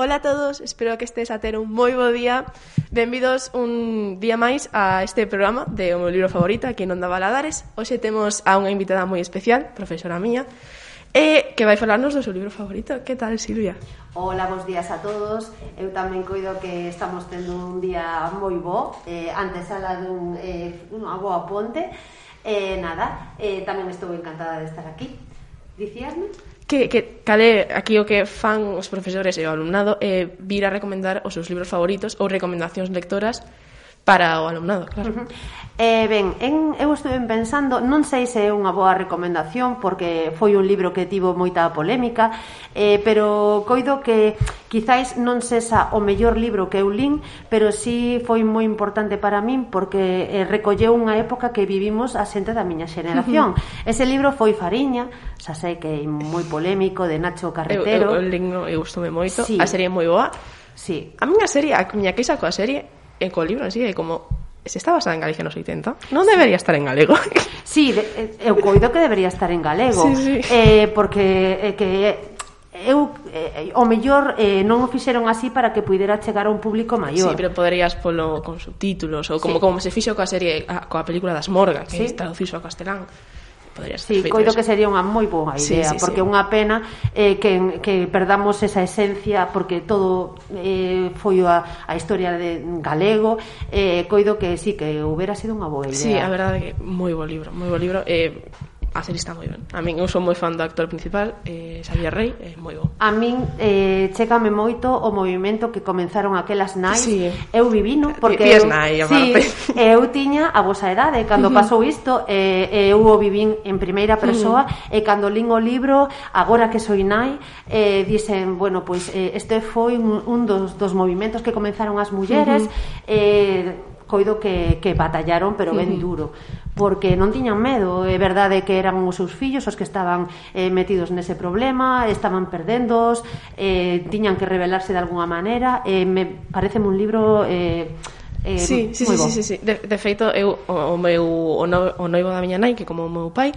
Ola a todos, espero que estes a ter un moi bo día. Benvidos un día máis a este programa de O meu libro favorito aquí en Onda Baladares. Hoxe temos a unha invitada moi especial, profesora miña, e que vai falarnos do seu libro favorito. Que tal, Silvia? Ola, bons días a todos. Eu tamén coido que estamos tendo un día moi bo, eh, Antes ala dun eh, unha boa ponte. Eh, nada, eh, tamén estou encantada de estar aquí. Dicíasme? que, que cale aquí o que fan os profesores e o alumnado é eh, vir a recomendar os seus libros favoritos ou recomendacións lectoras para o alumnado, claro. Uh -huh. Eh, ben, en, eu estuve pensando, non sei se é unha boa recomendación porque foi un libro que tivo moita polémica, eh, pero coido que quizáis non sexa o mellor libro que eu lin, pero si sí foi moi importante para min porque eh, recolleu unha época que vivimos a xente da miña xeración. Ese libro foi Fariña, xa sei que é moi polémico de Nacho Carretero. Eu, eu, eu eu, eu, moito, sí. a serie é moi boa. Sí. A miña serie, a miña queixa coa serie, e co libro en sí, é como se está basada en Galicia nos 80 non debería estar en galego Si, sí, de, eh, eu coido que debería estar en galego sí, sí. Eh, porque eh, que eh, eu eh, o mellor eh, non o fixeron así para que pudera chegar a un público maior. Sí, pero poderías polo con subtítulos ou como sí. como se fixo coa serie a, coa película das Morgan, que sí. traduciso ao castelán poderías sí, coido que sería unha moi boa idea, sí, sí, porque é sí. unha pena eh, que, que perdamos esa esencia porque todo eh, foi a, a historia de galego eh, coido que sí, que hubiera sido unha boa idea. Sí, a verdade que moi bo libro, moi bo libro eh, a serie está moi ben. A min eu son moi fan do actor principal, eh, Xavier Rey, é eh, moi bo. A min eh, checame moito o movimento que comenzaron aquelas nais. Sí. Eu vivino porque Ti, ti nai, sí, eu tiña a vosa edade cando pasou isto, eh, eu o vivín en primeira persoa uh -huh. e cando lin o libro, agora que soy nai, eh, dicen, bueno, pois pues, eh, este foi un, un dos, dos movimentos que comenzaron as mulleres uh -huh. eh, coido que, que batallaron, pero ben duro, porque non tiñan medo, é verdade que eran os seus fillos os que estaban eh, metidos nese problema, estaban perdendos, eh, tiñan que rebelarse de algunha maneira, eh, me parece un libro... Eh, Eh, sí, sí, sí, sí, sí, sí. De, de feito, eu, o, o meu o, no, o noivo da miña nai, que como o meu pai,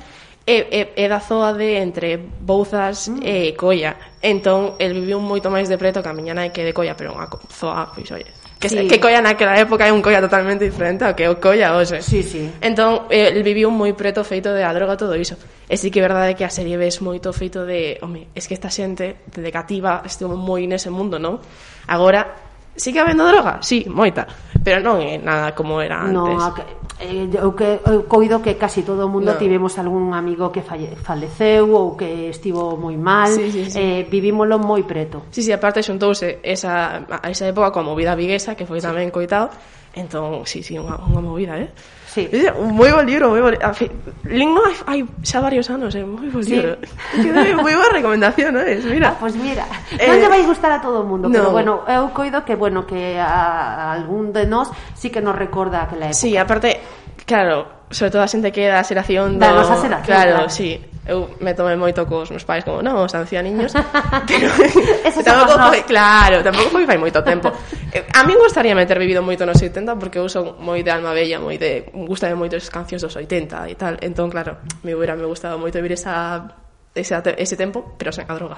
é, é, é da zoa de entre Bouzas mm. e Coia. Entón, el viviu moito máis de preto que a miña nai que de Coia, pero unha zoa, pois, oye, Que, sí. que colla naquela época é un colla totalmente diferente ao que é o colla hoxe. Sí, sí. Entón, eh, viviu moi preto feito de a droga todo iso. E sí que é verdade que a serie ves moito feito de... Home, es que esta xente de cativa estuvo moi nese mundo, non? Agora, sí que habendo droga? Sí, moita. Pero non é nada como era antes. No, eh, eu, que, eu coido que casi todo o mundo no. tivemos algún amigo que falle, faleceu ou que estivo moi mal sí, sí, sí. eh, vivímolo moi preto sí, sí, aparte xuntouse esa, a esa época coa movida viguesa que foi tamén coitado entón, sí, sí, unha, unha movida, eh? Sí. Moi bo libro, moi ¿eh? bo libro. Link non hai xa varios anos, é eh? moi bo libro. Sí. moi boa recomendación, non es? Mira. Ah, pois pues mira, eh, non lle vai gustar a todo o mundo, no. pero bueno, eu coido que bueno, que a, a algún de nós sí que nos recorda aquela época. Sí, aparte, claro, sobre todo a xente que é da xeración do... Da nosa xeración, claro. claro. sí eu me tomei moito cos meus pais como, non, os ancianiños pero tampouco foi, claro, tampouco foi fai moito tempo A min gustaría ter vivido moito nos 80 porque eu son moi de alma bella, moi de gustame moito as cancións dos 80 e tal. Entón, claro, me hubiera me gustado moito vivir esa ese, ese tempo, pero sen a droga.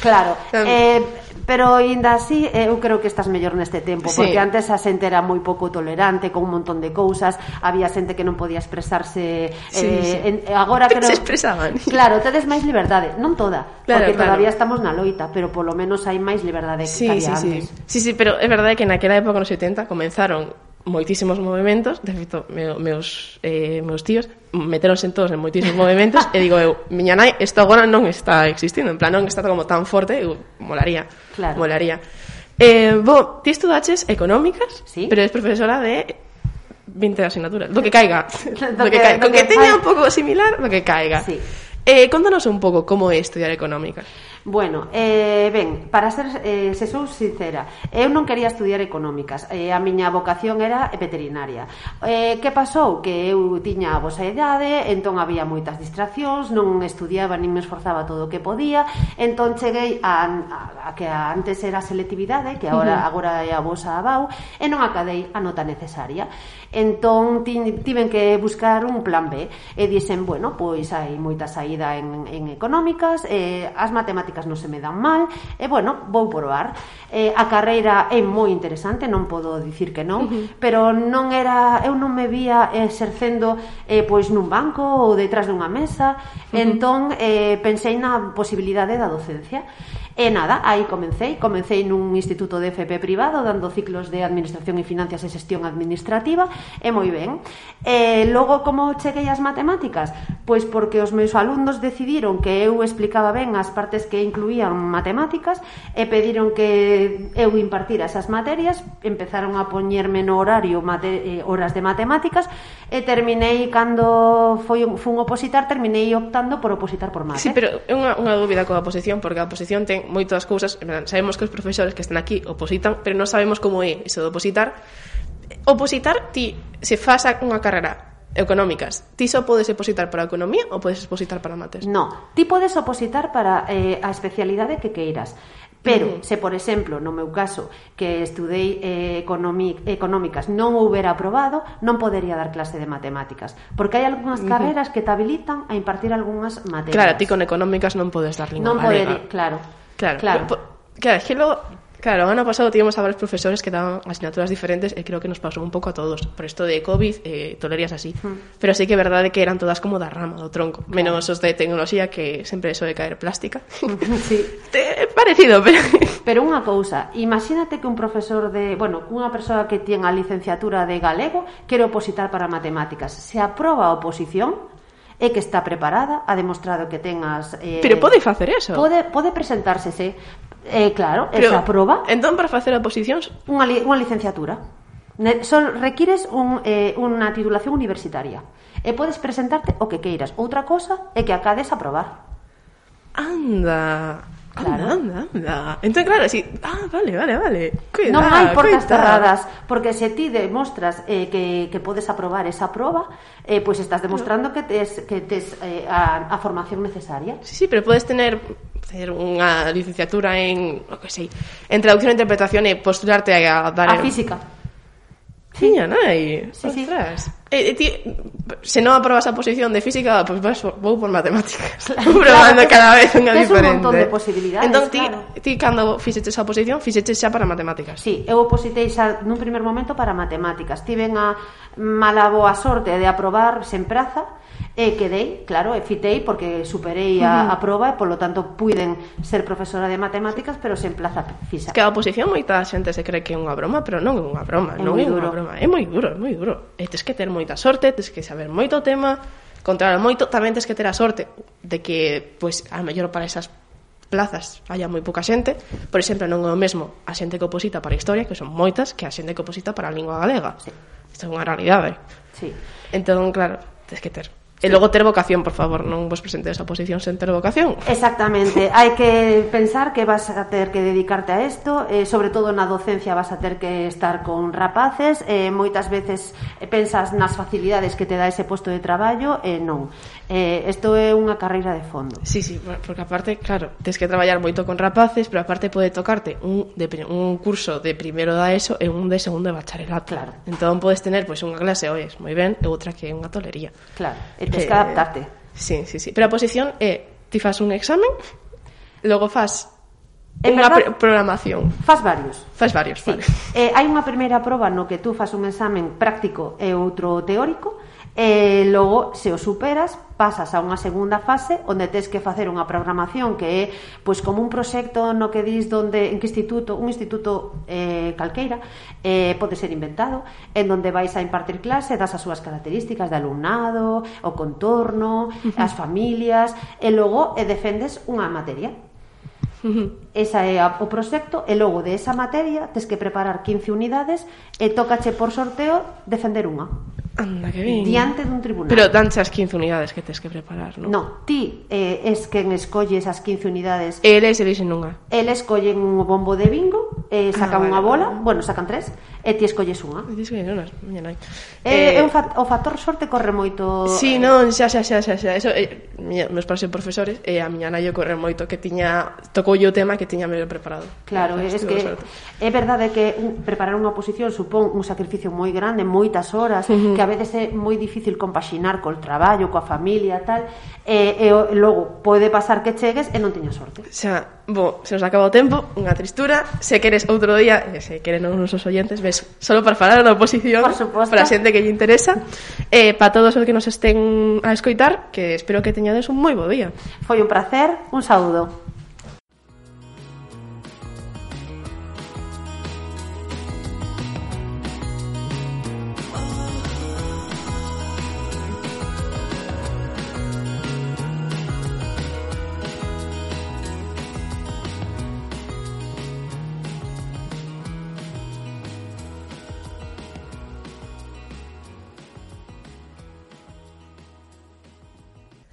Claro. eh, Pero ainda así, eh, eu creo que estás mellor neste tempo, sí. porque antes a xente era moi pouco tolerante con un montón de cousas, había xente que non podía expresarse sí, eh, sí. En, agora creo Se expresaban. Claro, tedes máis liberdade, non toda, claro, porque claro. todavía estamos na loita, pero polo menos hai máis liberdade que sí, había sí, antes. Sí. sí, sí, pero é verdade que naquela época nos 70 comenzaron moitísimos movimentos, de feito, me, meus, eh, meus tíos meteronse en todos en moitísimos movimentos e digo eu, miña nai, isto agora non está existindo, en plan non está como tan forte, eu, molaría, claro. molaría. Eh, bo, ti estudaches económicas, ¿Sí? pero és profesora de 20 asignaturas, do que caiga, do que, caiga, con que teña un pouco similar, do que caiga. Sí. Eh, contanos un pouco como é estudiar económicas. Bueno, eh, ben, para ser, eh, se sou sincera, eu non quería estudiar económicas, eh, a miña vocación era veterinaria. Eh, que pasou? Que eu tiña a vosa idade, entón había moitas distraccións, non estudiaba nin me esforzaba todo o que podía, entón cheguei a, a, a que antes era a selectividade, que agora, uh -huh. agora é a vosa abau, e non acadei a nota necesaria. Entón tiven que buscar un plan B, e dixen, bueno, pois hai moita saída en, en económicas, eh, as matemáticas matemáticas non se me dan mal, e bueno, vou probar. Eh, a carreira é moi interesante, non podo dicir que non, uh -huh. pero non era, eu non me vía exercendo eh, pois nun banco ou detrás dunha mesa, uh -huh. entón eh, pensei na posibilidade da docencia. E nada, aí comecei, comecei nun instituto de FP privado dando ciclos de administración e finanzas e xestión administrativa, e moi ben. E logo como cheguei ás matemáticas? Pois porque os meus alumnos decidiron que eu explicaba ben as partes que incluían matemáticas e pediron que eu impartira esas materias, empezaron a poñerme no horario mate, eh, horas de matemáticas e terminei cando foi fun opositar, terminei optando por opositar por mate. Sí, pero é unha, unha dúbida coa oposición, porque a oposición ten moitas cousas, sabemos que os profesores que están aquí opositan, pero non sabemos como é iso de opositar. Opositar ti se faz unha carrera económicas. Ti só podes opositar para a economía ou podes opositar para mates? No, ti podes opositar para eh, a especialidade que queiras. Pero, uh -huh. se por exemplo, no meu caso, que estudei eh, económicas non houbera aprobado, non podería dar clase de matemáticas. Porque hai algunhas carreras uh -huh. que te habilitan a impartir algunhas materias. Claro, ti con económicas non podes dar lingua non galega. Claro. Claro, claro. Pero, claro, que lo Claro, o ano pasado tivemos a varios profesores que daban asignaturas diferentes e creo que nos pasou un pouco a todos. Por isto de COVID, eh, tolerías así. Mm. Pero sí que é verdade que eran todas como da rama, do tronco. Claro. Menos os de tecnoloxía, que sempre eso de caer plástica. sí. Te, eh, parecido, pero... Pero unha cousa, imagínate que un profesor de... Bueno, unha persoa que ten a licenciatura de galego quere opositar para matemáticas. Se aproba a oposición, é que está preparada, ha demostrado que ten as... Eh, Pero pode facer eso. Pode, pode presentarse, se, Eh, claro, eh, Pero, esa proba. Entón, para facer oposicións... Unha, li, unha licenciatura. Ne, son, requires un, eh, unha titulación universitaria. E podes presentarte o que queiras. Outra cosa é que acades a probar. Anda... Claro. Anda, anda, anda. Entón, claro, si... Ah, vale, vale, vale. Cuida, non hai portas cuida. cerradas, porque se ti demostras eh, que, que podes aprobar esa proba, eh, pois pues estás demostrando que tes, que tes eh, a, a formación necesaria. Sí, sí, pero podes tener ter unha licenciatura en, o que sei, en traducción e interpretación e postularte a dar... A física. Tiña, nai. Sí, Ostras. Sí. Eh, ti, se non aprobas a posición de física, pois pues vas, vou por matemáticas. Claro, Probando claro, cada vez unha diferente. Tens un montón de posibilidades, entón, ti, claro. ti cando fixeches a posición, fixeches xa para matemáticas. Sí, eu opositei xa nun primer momento para matemáticas. Tiven a mala boa sorte de aprobar sen praza, E quedei, claro, e fitei porque superei a, a proba e polo tanto puiden ser profesora de matemáticas pero sen plaza fisa. Que a oposición moita xente se cree que é unha broma, pero non é unha broma, é non é unha broma, é moi duro, é moi duro. E tes que ter moita sorte, tes que saber moito tema, controlar moito, tamén tes que ter a sorte de que, pois, a mellor para esas plazas haya moi pouca xente, por exemplo, non é o mesmo a xente que oposita para a historia, que son moitas, que a xente que oposita para a lingua galega. Sí. Isto é unha realidade. Sí. Entón, claro, tes que ter E logo ter vocación, por favor, non vos presentes a posición sen ter vocación. Exactamente, hai que pensar que vas a ter que dedicarte a isto, eh, sobre todo na docencia vas a ter que estar con rapaces, eh, moitas veces pensas nas facilidades que te dá ese posto de traballo, e eh, non. Eh, isto é unha carreira de fondo. Sí, sí, porque aparte, claro, tens que traballar moito con rapaces, pero aparte pode tocarte un, de, un curso de primeiro da ESO e un de segundo de bacharelato. Claro. Entón podes tener pois pues, unha clase, oes, moi ben, e outra que é unha tolería. Claro, e Tens que eh, adaptarte. Sí, sí, sí. Pero a posición é, ti fas un examen, logo fas En unha verdad, programación. Fas varios. Fas varios, sí. vale. Eh, hai unha primeira proba no que tú fas un examen práctico e outro teórico, E logo, se o superas, pasas a unha segunda fase onde tes que facer unha programación que é pois como un proxecto no que dis donde en que instituto, un instituto eh, calqueira, eh, pode ser inventado, en donde vais a impartir clase, das as súas características de alumnado, o contorno, uh -huh. as familias, e logo e defendes unha materia. Esa é a, o proxecto e logo de esa materia tes que preparar 15 unidades e tócache por sorteo defender unha. Anda, que ben. Diante dun tribunal. Pero danche as 15 unidades que tes que preparar, non? Non, ti eh, es quen escolles as 15 unidades. Eles elixen unha. Eles escollen un bombo de bingo, eh, ah, sacan ah, vale, unha bola, vale. bueno, sacan tres, e ti escolles unha. E ti escolles unha, miña nai. Eh, eh, o, fa o factor sorte corre moito... Sí, eh... non, xa, xa, xa, xa, xa. Eso, eh, miña, meus pais son profesores e a miña nai correr moito que tiña tocou o tema que tiña medio preparado. Claro, é que é verdade que preparar unha oposición supón un sacrificio moi grande, moitas horas, uh -huh. que a veces é moi difícil compaxinar col traballo, coa familia, tal, e, e logo pode pasar que chegues e non teñas sorte. Xa, bo, se nos acaba o tempo, unha tristura, se queres outro día, e se queren os nosos oyentes, ves, solo para falar da oposición, para a xente que lle interesa, eh, para todos os que nos estén a escoitar, que espero que teñades un moi bo día. Foi un placer, un saúdo.